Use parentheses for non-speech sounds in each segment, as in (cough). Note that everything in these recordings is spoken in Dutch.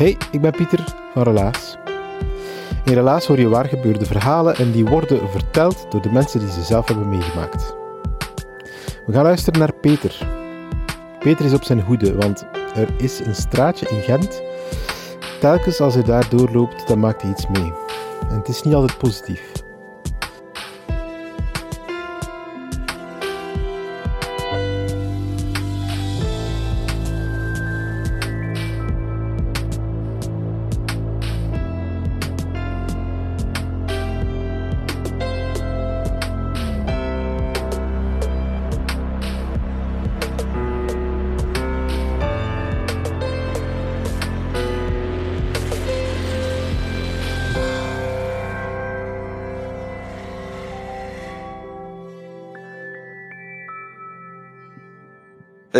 Hey, ik ben Pieter van Relaas. In Relaas hoor je waar gebeurde verhalen en die worden verteld door de mensen die ze zelf hebben meegemaakt. We gaan luisteren naar Peter. Peter is op zijn hoede, want er is een straatje in Gent. Telkens als hij daar doorloopt, dan maakt hij iets mee. En het is niet altijd positief.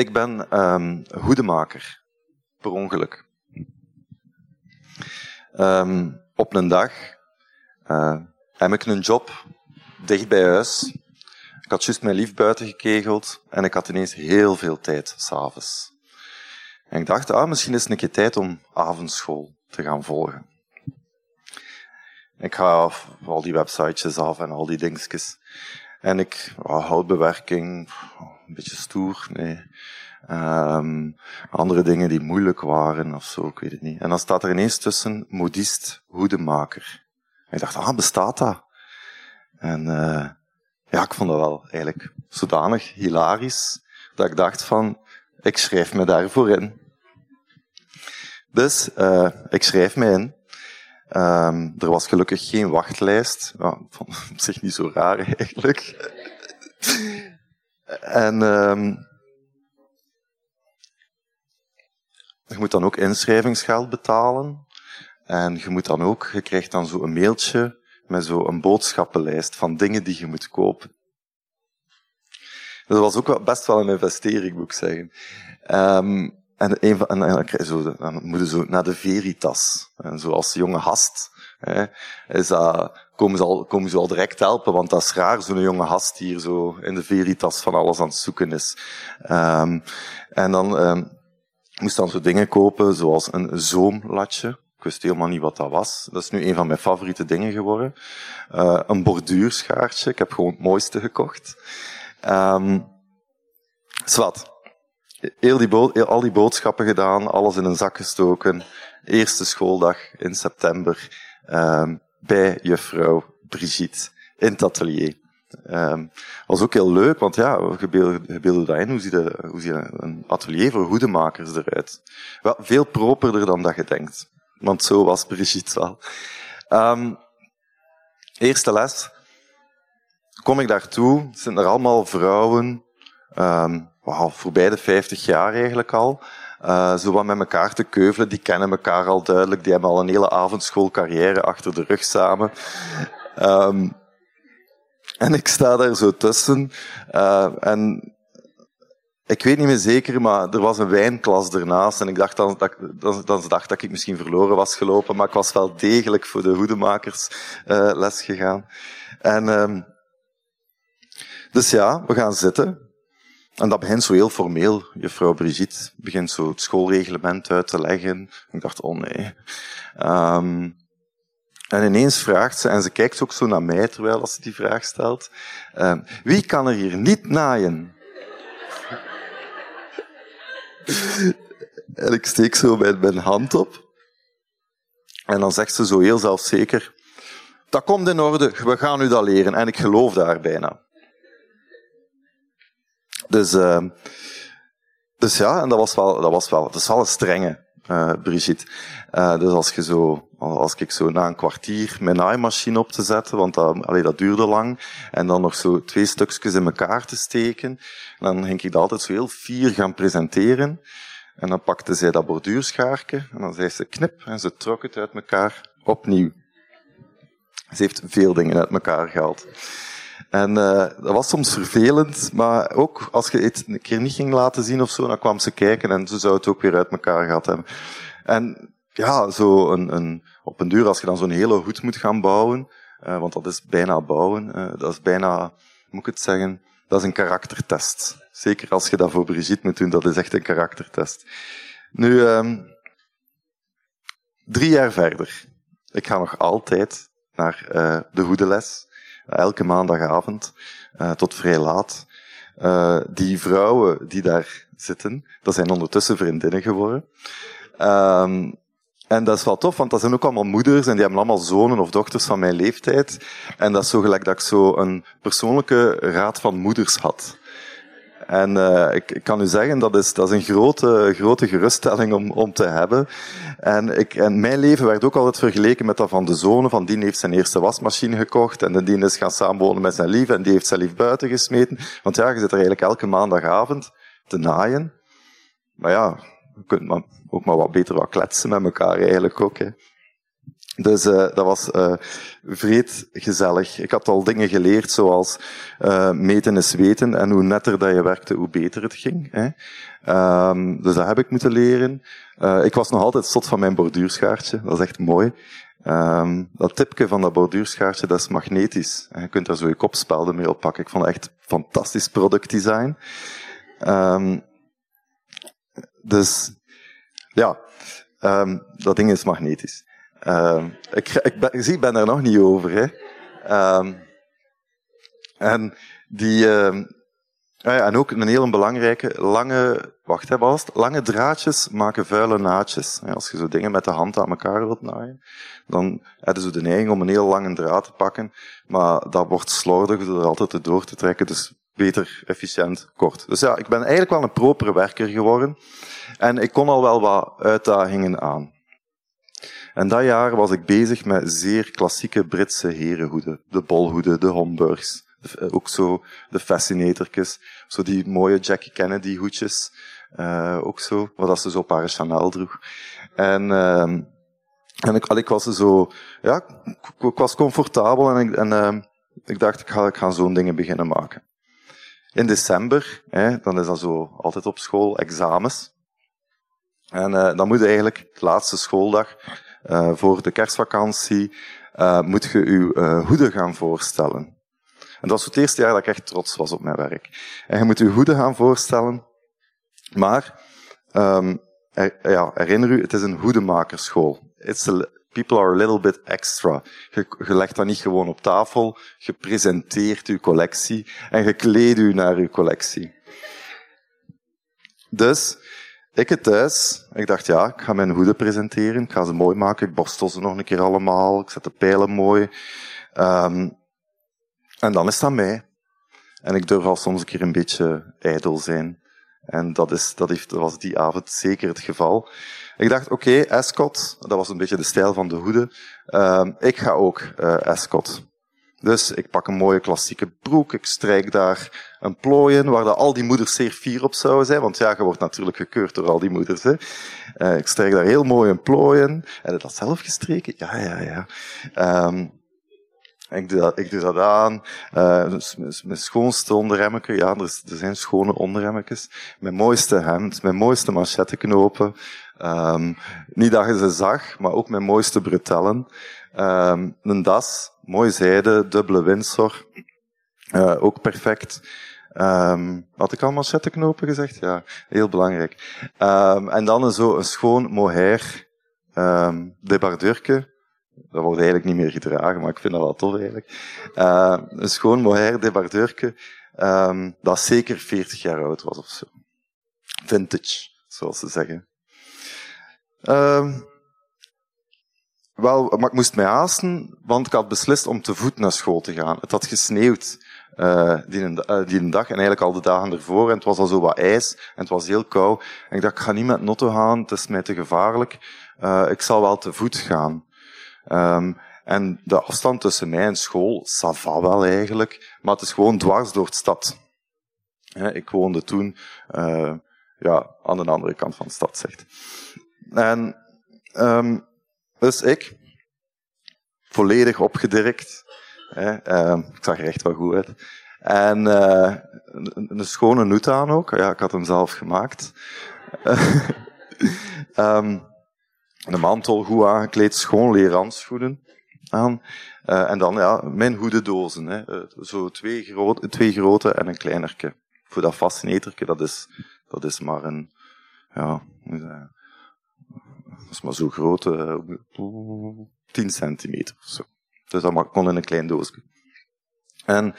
Ik ben ehm hoedemaker, per ongeluk. Ehm, op een dag eh, heb ik een job dicht bij huis. Ik had juist mijn lief buiten gekegeld en ik had ineens heel veel tijd s'avonds. En ik dacht, ah, misschien is het een keer tijd om avondschool te gaan volgen. Ik ga af- al die websitejes af en al die dingetjes. En ik, oh, houtbewerking, een beetje stoer, nee. Ehm, andere dingen die moeilijk waren of zo, ik weet het niet. En dan staat er ineens tussen modist, hoedemaker. En ik dacht, ah, bestaat dat? En eh, ja, ik vond dat wel eigenlijk zodanig hilarisch, dat ik dacht van, ik schrijf me daarvoor in. Dus, eh, ik schrijf me in. Ehm, er was gelukkig geen wachtlijst. Ik vond op zich niet zo raar (laughs) eigenlijk. en ehm, je moet dan ook inschrijvingsgeld betalen. En je moet dan ook, je krijgt dan zo een mailtje met zo een boodschappenlijst van dingen die je moet kopen. Dat was ook best wel een investering, moet ik zeggen. Ehm, en, een van, en, zo, dan moet je zo naar de Veritas. En zo jonge gast hè, is dat, komen, ze al, komen ze al direct helpen, want dat is raar, zo'n jonge gast die hier zo in de Veritas van alles aan het zoeken is. Ehm, en dan ehm, moest dan zo dingen kopen, zoals een zoomlatje. Ik wist helemaal niet wat dat was. Dat is nu een van mijn favoriete dingen geworden. Eh, een borduurschaartje. Ik heb gewoon het mooiste gekocht. Ehm zwart. Heel die al die boodschappen gedaan, alles in een zak gestoken. Eerste schooldag in september ehm, bij juffrouw Brigitte in het atelier. Ehm was ook heel leuk, want ja, je beelde, je beelde dat in. Hoe ziet, hoe ziet een atelier voor hoedemakers eruit? Wel, veel properder dan dat je denkt. Want zo was Brigitte wel. Ehm eerste les. Kom ik daartoe, zijn er allemaal vrouwen, wauw, voorbij de 50 jaar eigenlijk al. eh, zo wat met elkaar te keuvelen. Die kennen elkaar al duidelijk. Die hebben al een hele avondschoolcarrière achter de rug samen. Ehm en ik sta daar zo tussen. eh, en ik weet niet meer zeker, maar er was een wijnklas ernaast. En ik dacht dan, dat, dan, dan dacht dat ik misschien verloren was gelopen. Maar ik was wel degelijk voor de hoedemakers eh, les gegaan. En, ehm dus ja, we gaan zitten. En dat begint zo heel formeel. Juffrouw Brigitte begint zo het schoolreglement uit te leggen. Ik dacht, oh nee. Ehm en ineens vraagt ze, en ze kijkt ook zo naar mij terwijl als ze die vraag stelt, ehm, wie kan er hier niet naaien? (laughs) en ik steek zo mijn, mijn hand op. En dan zegt ze zo heel zelfzeker, dat komt in orde, we gaan u dat leren. En ik geloof daar bijna. Dus, uh, dus ja, en dat was wel, dat was wel, dat is wel een strenge, uh, Brigitte. Uh, dus als je zo, als ik zo na een kwartier mijn naaimachine op te zetten, want dat, dat duurde lang, en dan nog zo twee stukjes in elkaar te steken, dan ging ik dat altijd zo heel fier gaan presenteren. En dan pakte zij dat borduurschaarke, en dan zei ze knip, en ze trok het uit elkaar opnieuw. Ze heeft veel dingen uit elkaar gehaald. En uh, dat was soms vervelend, maar ook als je het een keer niet ging laten zien of zo, dan kwam ze kijken en ze zou het ook weer uit elkaar gehad hebben. En ja, zo een, een, op een duur, als je dan zo'n hele hoed moet gaan bouwen, uh, want dat is bijna bouwen, uh, dat is bijna, moet ik het zeggen, dat is een karaktertest. Zeker als je dat voor Brigitte moet doen, dat is echt een karaktertest. Nu, um, drie jaar verder. Ik ga nog altijd naar uh, de hoedeles elke maandagavond tot vrij laat. Die vrouwen die daar zitten, dat zijn ondertussen vriendinnen geworden. Um, en dat is wel tof, want dat zijn ook allemaal moeders en die hebben allemaal zonen of dochters van mijn leeftijd. En dat is zo gelijk dat ik zo een persoonlijke raad van moeders had. En uh, ik, ik, kan u zeggen, dat is, dat is een grote, grote geruststelling om, om te hebben. En, ik, en mijn leven werd ook altijd vergeleken met dat van de zonen. Van die heeft zijn eerste wasmachine gekocht en die is gaan samenwonen met zijn lief en die heeft zijn lief buiten gesmeten. Want ja, je zit er eigenlijk elke maandagavond te naaien. Maar ja, je kunt maar, ook maar wat beter wat kletsen met elkaar eigenlijk ook. Hè. Dus uh, dat was uh, vreed gezellig. Ik had al dingen geleerd, zoals uh, meten is weten. En hoe netter dat je werkte, hoe beter het ging. Hè. Um, dus dat heb ik moeten leren. ik was nog altijd zot van mijn borduurschaartje. Dat is echt mooi. Um, dat tipje van dat borduurschaartje, dat is magnetisch. Je kunt daar zo je kopspelden mee oppakken. Ik vond het echt fantastisch productdesign. Um, dus ja, dat ding is magnetisch. Uh, ik, ik, ben, ik ben er nog niet over. Hè. Uh, en, die, uh, ja, en ook een heel belangrijke, lange, wacht hè, was lange draadjes maken vuile naadjes. Als je zo dingen met de hand aan elkaar wilt naaien, dan hebben ze de neiging om een heel lange draad te pakken, maar dat wordt slordig door er altijd door te trekken, dus beter, efficiënt, kort. Dus ja, ik ben eigenlijk wel een propere werker geworden en ik kon al wel wat uitdagingen aan. En dat jaar was ik bezig met zeer klassieke Britse herenhoeden. De bolhoeden, de Homburgs. Ook zo de fascinatortjes. Zo die mooie Jackie Kennedy hoedjes. Uh, ook zo. Wat ze zo op haar Chanel droeg. En, uh, en ik, ik was zo, ja, ik, was comfortabel en ik, en, uh, ik dacht, ik ga, ik ga zo'n dingen beginnen maken. In december, hè, dan is dat zo altijd op school, examens. En uh, dan moet eigenlijk, de laatste schooldag, voor de kerstvakantie moet je je hoeden gaan voorstellen. En dat was het eerste jaar dat ik echt trots was op mijn werk. En je moet je hoeden gaan voorstellen, maar um, er, ja, herinner u, het is een hoedemakerschool. It's people are a little bit extra. Je, legt dat niet gewoon op tafel, je presenteert je collectie en je kleedt u naar uw collectie. Dus ik het thuis. Ik dacht, ja, ik ga mijn hoeden presenteren. Ik ga ze mooi maken. Ik borstel ze nog een keer allemaal. Ik zet de pijlen mooi. Um, en dan is dat mij. En ik durf al soms een keer een beetje ijdel zijn. En dat, is, dat, heeft, was die avond zeker het geval. Ik dacht, oké, okay, Ascot, dat was een beetje de stijl van de hoeden. Um, ik ga ook uh, Ascot. Dus ik pak een mooie klassieke broek, ik strijk daar een plooi in, waar al die moeders zeer fier op zouden zijn, want ja, je wordt natuurlijk gekeurd door al die moeders. Hè. Uh, ik strijk daar heel mooi een plooi in. Heb je dat zelf gestreken? Ja, ja, ja. Um, ik doe dat, ik doe dat aan. Uh, mijn schoonste onderremmetje. Ja, er, zijn schone onderremmetjes. Mijn mooiste hemd, mijn mooiste manschettenknopen. Um, niet dat je ze zag, maar ook mijn mooiste bretellen. Um, een das, mooi zijde, dubbele Windsor. Uh, ook perfect. Um, had ik al manschettenknopen gezegd? Ja, heel belangrijk. En dan zo een schoon mohair um, debardeurke. Dat wordt eigenlijk niet meer gedragen, maar ik vind dat wel tof eigenlijk. Uh, een schoon mohair debardeurke, um, dat zeker 40 jaar oud was of zo. Vintage, zoals ze zeggen. Um, wel, maar ik moest mij haasten, want ik had beslist om te voet naar school te gaan. Het had gesneeuwd uh, die, een, uh, die een dag en eigenlijk al de dagen ervoor. En het was al zo wat ijs en het was heel koud. En ik dacht, ik ga niet met Notto gaan, het is mij te gevaarlijk. Ik zal wel te voet gaan. Um, en de afstand tussen mij en school, sava wel eigenlijk, maar het is gewoon dwars door de stad. Ik woonde toen uh, ja, aan de andere kant van de stad, zegt. En um, dus ik, volledig opgedirkt, hè, uh, ik zag er echt wel goed uit. En uh, een, schone noet aan ook, ja, ik had hem zelf gemaakt. (laughs) de mantel goed aangekleed, schoon leerhandschoenen aan. Uh, en dan ja, mijn hoedendozen. Hè. Uh, zo twee, groot, twee grote en een kleinerke. Voor dat fascineterke, dat is, dat is maar een, ja, dat is maar zo groot, uh, 10 centimeter of zo. Dus dat kon in een klein doosje. En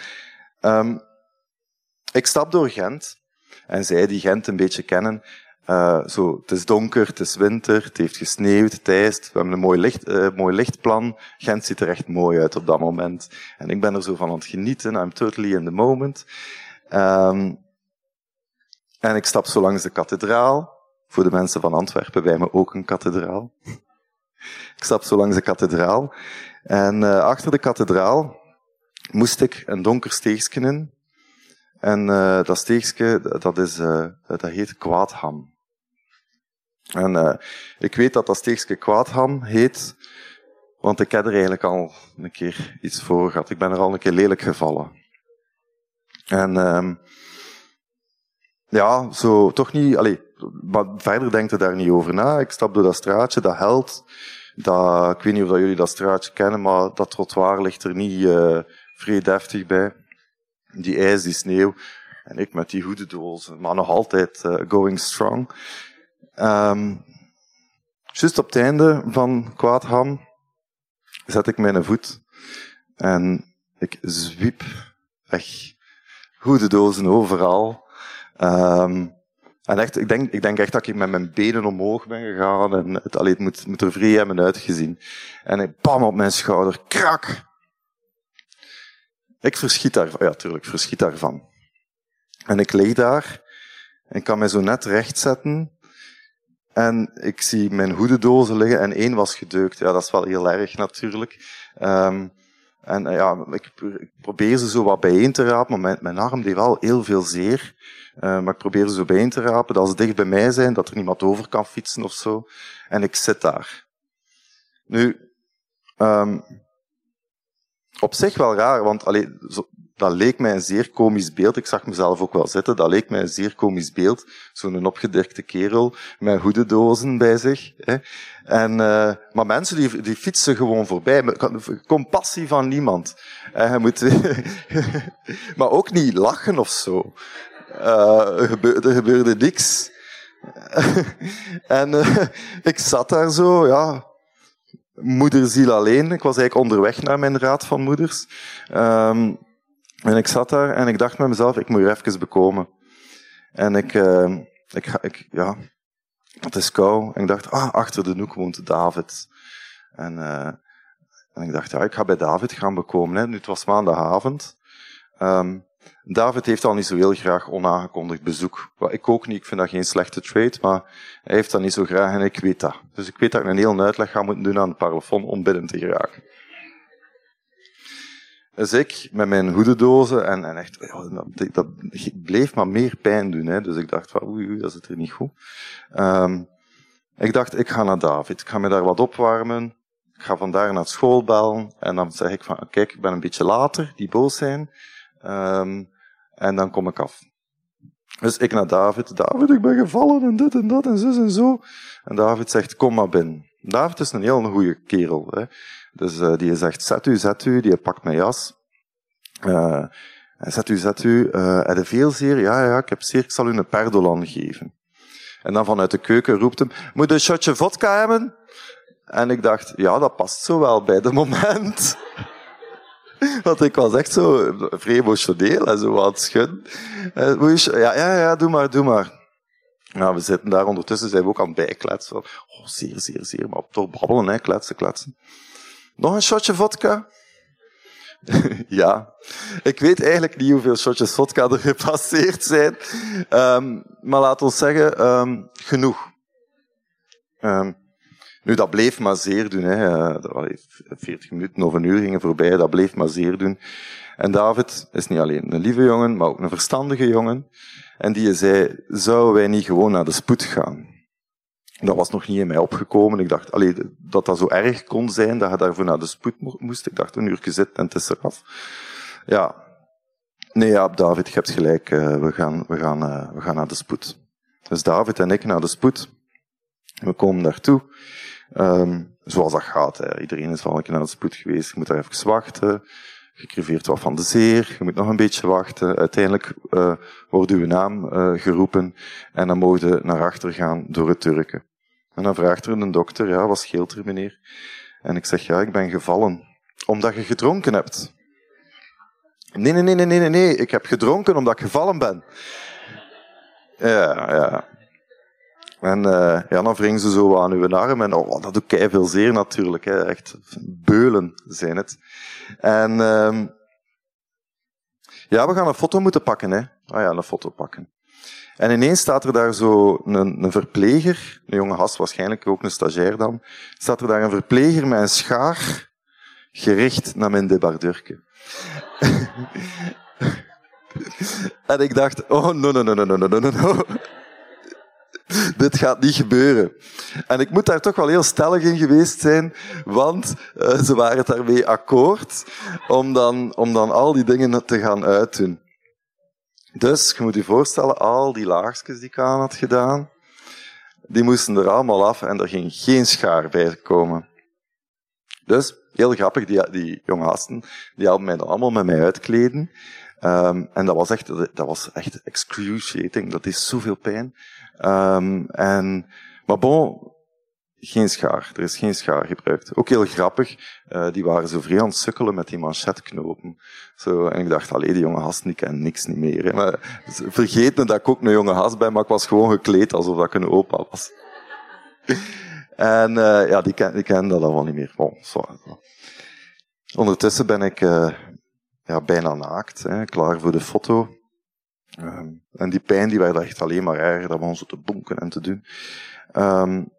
um, ik stap door Gent. En zij die Gent een beetje kennen, uh, zo, het is donker, het is winter, het heeft gesneeuwd, het ijst. We hebben een mooi, licht, uh, mooi lichtplan. Gent ziet er echt mooi uit op dat moment. En ik ben er zo van aan het genieten. I'm totally in the moment. Um, en ik stap zo langs de kathedraal. Voor de mensen van Antwerpen, bij me ook een kathedraal. (laughs) ik stap zo langs de kathedraal. En uh, achter de kathedraal moest ik een donker steegje in. En uh, dat steegje, dat, is, uh, dat heet Kwaadham. En uh, ik weet dat dat steegje Kwaadham heet, want ik heb er eigenlijk al een keer iets voor gehad. Ik ben er al een keer lelijk gevallen. En um, ja, zo toch niet, allee, maar verder denkt er daar niet over na. Ik stap door dat straatje, dat held. Dat, ik weet niet of dat jullie dat straatje kennen, maar dat trottoir ligt er niet vrij deftig bij. Die ijs, die sneeuw. En ik met die hoedendozen, maar nog altijd uh, going strong. Um, Just op het einde van Kwaadham zet ik mijn voet en ik zwiep weg. Hoedendozen overal. Um, en echt, ik denk, ik denk echt dat ik met mijn benen omhoog ben gegaan en het, allee, het moet, moet er vrij hebben uitgezien. En ik bam op mijn schouder, krak! Ik verschiet daar, ja tuurlijk, verschiet daarvan. En ik lig daar en kan mij zo net rechtzetten en ik zie mijn hoedendozen liggen en één was gedeukt. Ja, dat is wel heel erg natuurlijk. Um, en uh, ja, ik, probeer ze zo wat bijeen te rapen, maar mijn, arm deed wel heel veel zeer. Uh, maar ik probeer ze zo bijeen te rapen, dat ze dicht bij mij zijn, dat er niemand over kan fietsen of zo. En ik zit daar. Nu, um, op zich wel raar, want allee, zo, dat leek mij een zeer komisch beeld. Ik zag mezelf ook wel zitten. Dat leek mij een zeer komisch beeld. Zo'n opgedirkte kerel met hoedendozen bij zich. Hè. En, uh, maar mensen die, die fietsen gewoon voorbij. Compassie van niemand. En je moet, (laughs) maar ook niet lachen of zo. Uh, er, gebeurde, gebeurde niks. (laughs) en ik zat daar zo, ja, moederziel alleen. Ik was eigenlijk onderweg naar mijn raad van moeders. Um, en ik zat daar en ik dacht met mezelf, ik moet hier even bekomen. En ik, uh, ik, ik, ja, het is kou. En ik dacht, ah, achter de hoek woont David. En, uh, en ik dacht, ja, ik ga bij David gaan bekomen. Hè. Nu, het was maandagavond. Um, David heeft al niet zo heel graag onaangekondigd bezoek. Ik ook niet, ik vind dat geen slechte trade, maar hij heeft dat niet zo graag en ik weet dat. Dus ik weet dat ik een heel uitleg ga moeten doen aan het parlofoon om binnen te geraken. Dus ik met mijn hoedendozen en, en echt, dat, bleef maar meer pijn doen. Hè. Dus ik dacht van oei, oei, dat zit er niet goed. Um, ik dacht, ik ga naar David. Ik ga me daar wat opwarmen. Ik ga vandaar naar school bellen. En dan zeg ik van, kijk, ik ben een beetje later, die boos zijn. Um, en dan kom ik af. Dus ik naar David. David, ik ben gevallen en dit en dat en zus en zo. En David zegt, kom maar binnen. David is een heel goede kerel. Hè. Dus uh, die zegt, zet u, zet u. Die pakt mijn jas. Uh, zet u, zet u. Uh, heb je veel zeer? Ja, ja, ik heb zeer. Ik zal u een perdolan geven. En dan vanuit de keuken roept hem, moet je een shotje vodka hebben? En ik dacht, ja, dat past zo wel bij de (laughs) moment. (laughs) Want ik was echt zo vrij en zo wat schudden. Ja, ja, ja, doe maar, doe maar. Ja, we zitten daar ondertussen, zijn we ook aan het bijkletsen. Oh, zeer, zeer, zeer, maar toch babbelen, hè, kletsen, kletsen. Nog een shotje vodka? (laughs) ja, ik weet eigenlijk niet hoeveel shotjes vodka er gepasseerd zijn. Um, maar laat ons zeggen, um, genoeg. Um, nu, dat bleef maar zeer doen. Hè. 40 minuten of een uur gingen voorbij, dat bleef maar zeer doen. En David is niet alleen een lieve jongen, maar ook een verstandige jongen. En die zei, zouden wij niet gewoon naar de spoed gaan? Dat was nog niet in mij opgekomen. Ik dacht, allee, dat dat zo erg kon zijn, dat je daarvoor naar de spoed moest. Ik dacht, een uur zitten en het is eraf. Ja. Nee, ja, David, je hebt gelijk. Uh, we, gaan, we, gaan, uh, we gaan naar de spoed. Dus David en ik naar de spoed. We komen daartoe. Um, zoals dat gaat. Hè. Iedereen is al een keer naar de spoed geweest. Je moet daar even wachten. Je wat van de zeer. Je moet nog een beetje wachten. Uiteindelijk uh, wordt uw naam uh, geroepen. En dan mogen je naar achter gaan door het turken. En dan vraagt er een dokter, ja, wat scheelt er, meneer? En ik zeg, ja, ik ben gevallen. Omdat je gedronken hebt. Nee, nee, nee, nee, nee, nee. Ik heb gedronken omdat ik gevallen ben. Ja, ja. En eh, ja, dan wringen ze zo aan uw arm en oh, dat doet kei veel zeer natuurlijk. Hè. Echt beulen zijn het. En ehm, ja, we gaan een foto moeten pakken. Hè. Ah ja, een foto pakken. En ineens staat er daar zo een, een verpleger, een jonge gast, waarschijnlijk ook een stagiair dan, staat er daar een verpleger met een schaar gericht naar mijn debardurken. (laughs) en ik dacht, oh, no, no, no, no, no, no, no. (laughs) Dit gaat niet gebeuren. En ik moet daar toch wel heel stellig in geweest zijn, want uh, ze waren daarmee akkoord om dan, om dan al die dingen te gaan uitdoen. Dus, je moet je voorstellen, al die laagjes die ik aan had gedaan, die moesten er allemaal af en er ging geen schaar bij komen. Dus, heel grappig, die, die jonge gasten, die hadden mij dan allemaal met mij uitkleden. Um, en dat was echt, dat was echt excruciating. Dat is zoveel pijn. Um, en, maar bon, geen schaar. Er is geen schaar gebruikt. Ook heel grappig. Uh, die waren zo vrij aan het sukkelen met die manchetknopen. Zo, en ik dacht, allee, die jonge gast, die niks niet meer. Hè. Maar vergeten dat ik ook een jonge gast ben, maar ik was gewoon gekleed alsof ik een opa was. (laughs) en uh, ja, die ken, die ken dat allemaal niet meer. Ondertussen ben ik uh, ja, bijna naakt, hè, klaar voor de foto. Um, en die pijn die werd echt alleen maar erger, dat begon zo te bonken en te doen. Um,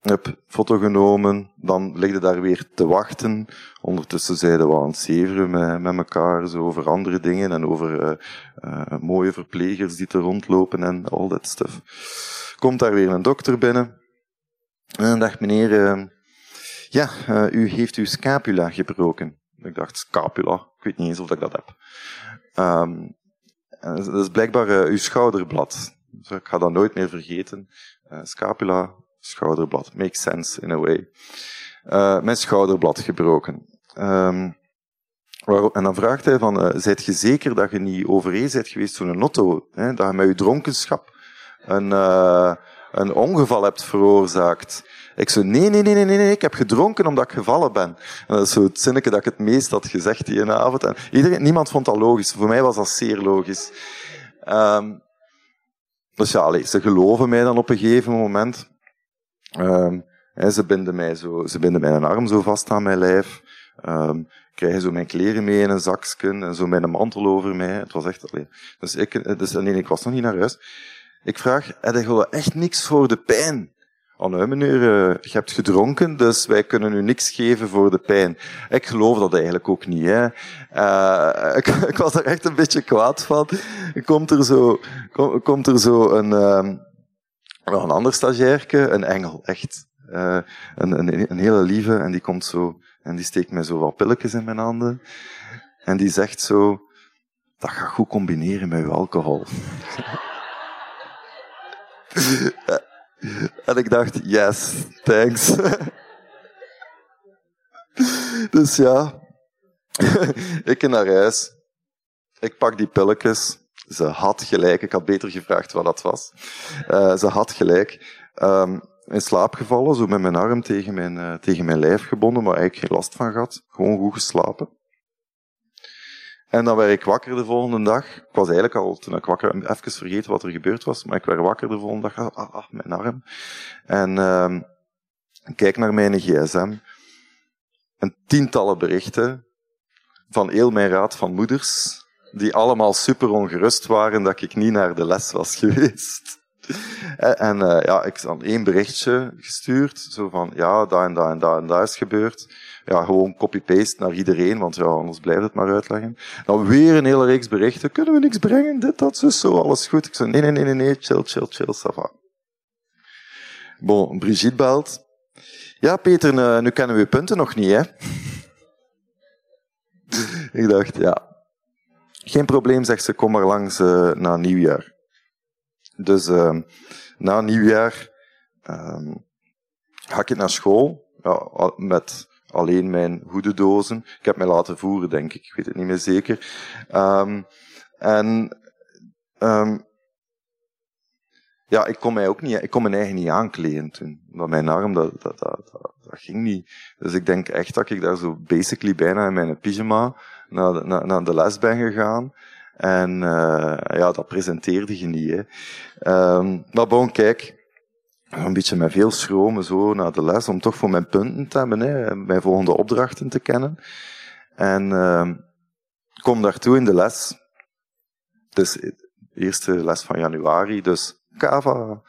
heb foto genomen, dan ligde daar weer te wachten. Ondertussen zeiden we aan het zeveren met, met elkaar zo over andere dingen en over uh, uh, mooie verplegers die te rondlopen en al dat stuff. Komt daar weer een dokter binnen. En dacht meneer, uh, ja, u heeft uw scapula gebroken. Ik dacht, scapula? Ik weet niet eens of ik dat heb. Dat is blijkbaar uw schouderblad. Dus ik ga dat nooit meer vergeten. scapula, schouderblad. Makes sense in a way. Uh, mijn schouderblad gebroken. Um, en dan vraagt hij van, uh, zijt je zeker dat je niet overeen bent geweest zo'n auto? Hè, dat je met je dronkenschap een, uh, een ongeval hebt veroorzaakt? Ik zo, nee, nee, nee, nee, nee, ik heb gedronken omdat ik gevallen ben. En dat is zo het zinnetje dat ik het meest had gezegd die avond. En iedereen, niemand vond dat logisch. Voor mij was dat zeer logisch. Um, dus ja, ze geloven mij dan op een gegeven moment. Um, ze binden mij zo, ze binden mijn arm zo vast aan mijn lijf. Um, krijgen zo mijn kleren mee in een zakje en zo mijn mantel over mij. Het was echt alleen. Dus ik, dus, nee, ik was nog niet naar huis. Ik vraag, heb je echt niks voor de pijn? Oh nee, meneer, uh, je hebt gedronken, dus wij kunnen u niks geven voor de pijn. Ik geloof dat eigenlijk ook niet. Hè. Uh, (laughs) ik, ik, was er echt een beetje kwaad van. Komt er zo, kom, komt er zo een, nog een ander stagiairke, een engel, echt. Uh, een, een, een, hele lieve, en die komt zo, en die steekt mij zo wat pilletjes in mijn handen. En die zegt zo, dat gaat goed combineren met uw alcohol. (laughs) (laughs) en ik dacht, yes, thanks. (laughs) dus ja, (laughs) ik naar huis. Ik pak die pilletjes. Ze had gelijk. Ik had beter gevraagd wat dat was. Uh, ze had gelijk. Um, in slaap gevallen, zo met mijn arm tegen mijn, uh, tegen mijn lijf gebonden, maar eigenlijk geen last van gehad. Gewoon goed geslapen. En dan werd ik wakker de volgende dag. Ik was eigenlijk al, toen ik wakker, even vergeten wat er gebeurd was, maar ik werd wakker de volgende dag. Ah, ah, ah mijn arm. En uh, kijk naar mijn gsm. En tientallen berichten van heel mijn raad van moeders, die allemaal super ongerust waren dat ik niet naar de les was (laughs) geweest. En uh, ja, ik had één berichtje gestuurd, zo van, ja, dat en dat en dat en is gebeurd. Ja, gewoon copy-paste naar iedereen, want ja, anders blijft het maar uitleggen. Dan weer een hele reeks berichten, kunnen we niks brengen, dit, dat, zo, zo, alles goed. Ik zei, nee, nee, nee, nee, nee, chill, chill, chill, ça va. Bon, Brigitte belt. Ja, Peter, uh, nu kennen we je punten nog niet, hè? (laughs) ik dacht, ja. Geen probleem, zegt ze, kom maar langs uh, na nieuwjaar. Dus uh, na nieuwjaar uh, ga ik naar school met alleen mijn hoedendozen. Ik heb mij laten voeren, denk ik. Ik weet het niet meer zeker. Um, en um, ja, ik kon mij ook niet, ik kon mijn eigen niet aankleden toen. Want mijn arm, dat, dat, dat, dat, ging niet. Dus ik denk echt dat ik daar zo basically bijna in mijn pyjama naar naar, naar de les ben gegaan. En uh, ja, dat presenteerde je niet. Hè. Um, maar bon, kijk, een beetje met veel schromen zo naar de les, om toch voor mijn punten te hebben, hè, mijn volgende opdrachten te kennen. En uh, kom daartoe in de les. Dus de eerste les van januari, dus Kava.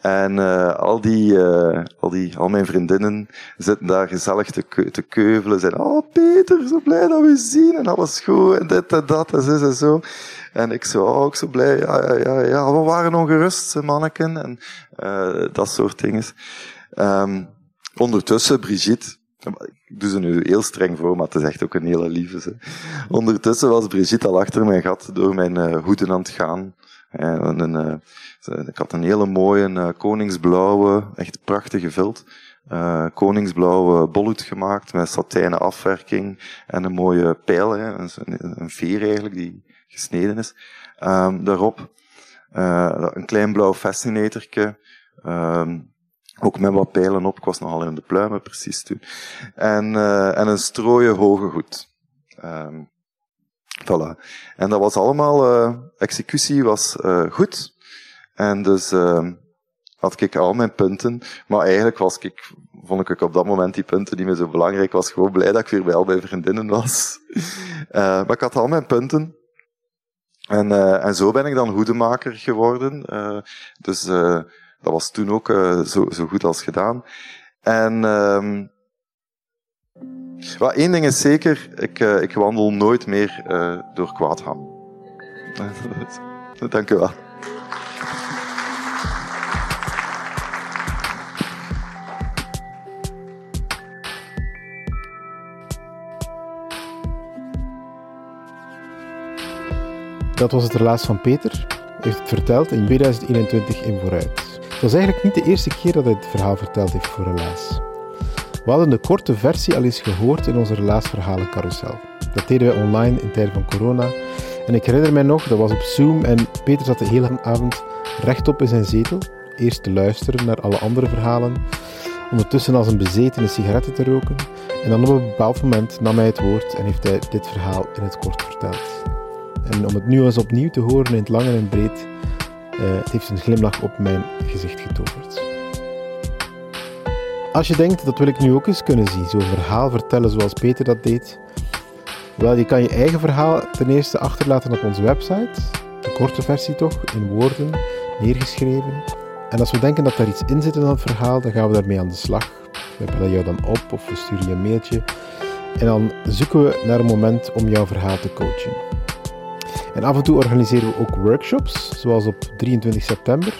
En uh, al, die, uh, al, die, al mijn vriendinnen zitten daar gezellig te, te keuvelen. Zijn, oh Peter, zo blij dat we zien en alles goed en dit en dat en zo en zo. En ik zo, oh, ook zo blij, ja, ja, ja, we waren ongerust, manneken. En uh, dat soort dingen. Um, ondertussen, Brigitte, ik doe ze nu heel streng voor, maar het is echt ook een hele lieve. Ze. Ondertussen was Brigitte al achter mijn gat door mijn hoeden aan het gaan. Uh, ik had een hele mooie uh, koningsblauwe, echt prachtige vilt. Uh, koningsblauwe bolhoed gemaakt met satijnen afwerking en een mooie pijl, hè, een, een veer eigenlijk die gesneden is. Um, daarop een klein blauw fascinatorke. Um, ook met wat pijlen op. Ik was nogal in de pluimen precies toen. En, en een strooien hoge hoed. Um, Voilà. En dat was allemaal, uh, executie was uh, goed. En dus uh, had ik al mijn punten. Maar eigenlijk was ik, vond ik op dat moment die punten niet meer zo belangrijk. was gewoon blij dat ik weer bij al mijn vriendinnen was. (laughs) maar ik had al mijn punten. En, en zo ben ik dan hoedemaker geworden. dus dat was toen ook zo, zo goed als gedaan. En maar één ding is zeker, ik, uh, ik wandel nooit meer uh, door Kwaadham. (laughs) Dank u wel. Dat was het relaas van Peter. Hij heeft het verteld in 2021 in Vooruit. Het was eigenlijk niet de eerste keer dat hij het verhaal verteld heeft voor Relaas. We hadden de korte versie al eens gehoord in onze relaasverhalen carousel. Dat deden wij online in tijden van corona. En ik herinner mij nog, dat was op Zoom en Peter zat de hele avond rechtop in zijn zetel. Eerst te luisteren naar alle andere verhalen, ondertussen als een bezetene sigaretten te roken. En dan op een bepaald moment nam hij het woord en heeft hij dit verhaal in het kort verteld. En om het nu eens opnieuw te horen in het lang en breed, uh, het heeft een glimlach op mijn gezicht getoverd. Als je denkt, dat wil ik nu ook eens kunnen zien, zo'n verhaal vertellen zoals Peter dat deed. Wel, je kan je eigen verhaal ten eerste achterlaten op onze website. De korte versie toch, in woorden, neergeschreven. En als we denken dat daar iets in zit in dat verhaal, dan gaan we daarmee aan de slag. We bellen jou dan op of we sturen je een mailtje. En dan zoeken we naar een moment om jouw verhaal te coachen. En af en toe organiseren we ook workshops, zoals op 23 september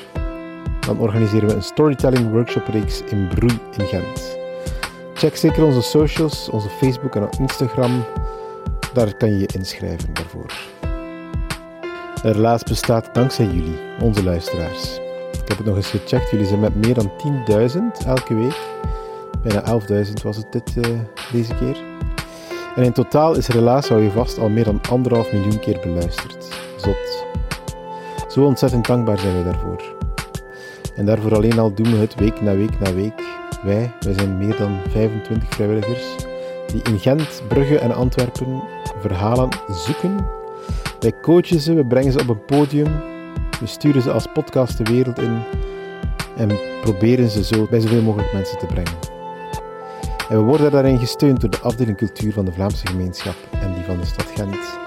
dan organiseren we een storytelling workshop reeks in Broei in Gent. Check zeker onze socials, onze Facebook en Instagram. Daar kan je je inschrijven daarvoor. Relaas bestaat dankzij jullie, onze luisteraars. Ik heb het nog eens gecheckt, jullie zijn met meer dan 10.000 elke week. Bijna 11.000 was het dit, uh, deze keer. En in totaal is Relaas, hou je vast, al meer dan anderhalf miljoen keer beluisterd. Zot. Zo ontzettend dankbaar zijn we daarvoor. En daarvoor alleen al doen we het week na week na week. Wij, wij zijn meer dan 25 vrijwilligers die in Gent, Brugge en Antwerpen verhalen zoeken. Wij coachen ze, we brengen ze op een podium, we sturen ze als podcast de wereld in en proberen ze zo bij zoveel mogelijk mensen te brengen. En we worden daarin gesteund door de afdeling cultuur van de Vlaamse gemeenschap en die van de stad Gent.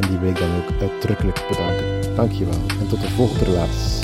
En die wil ik dan ook uitdrukkelijk bedanken. Dankjewel en tot de volgende relaas.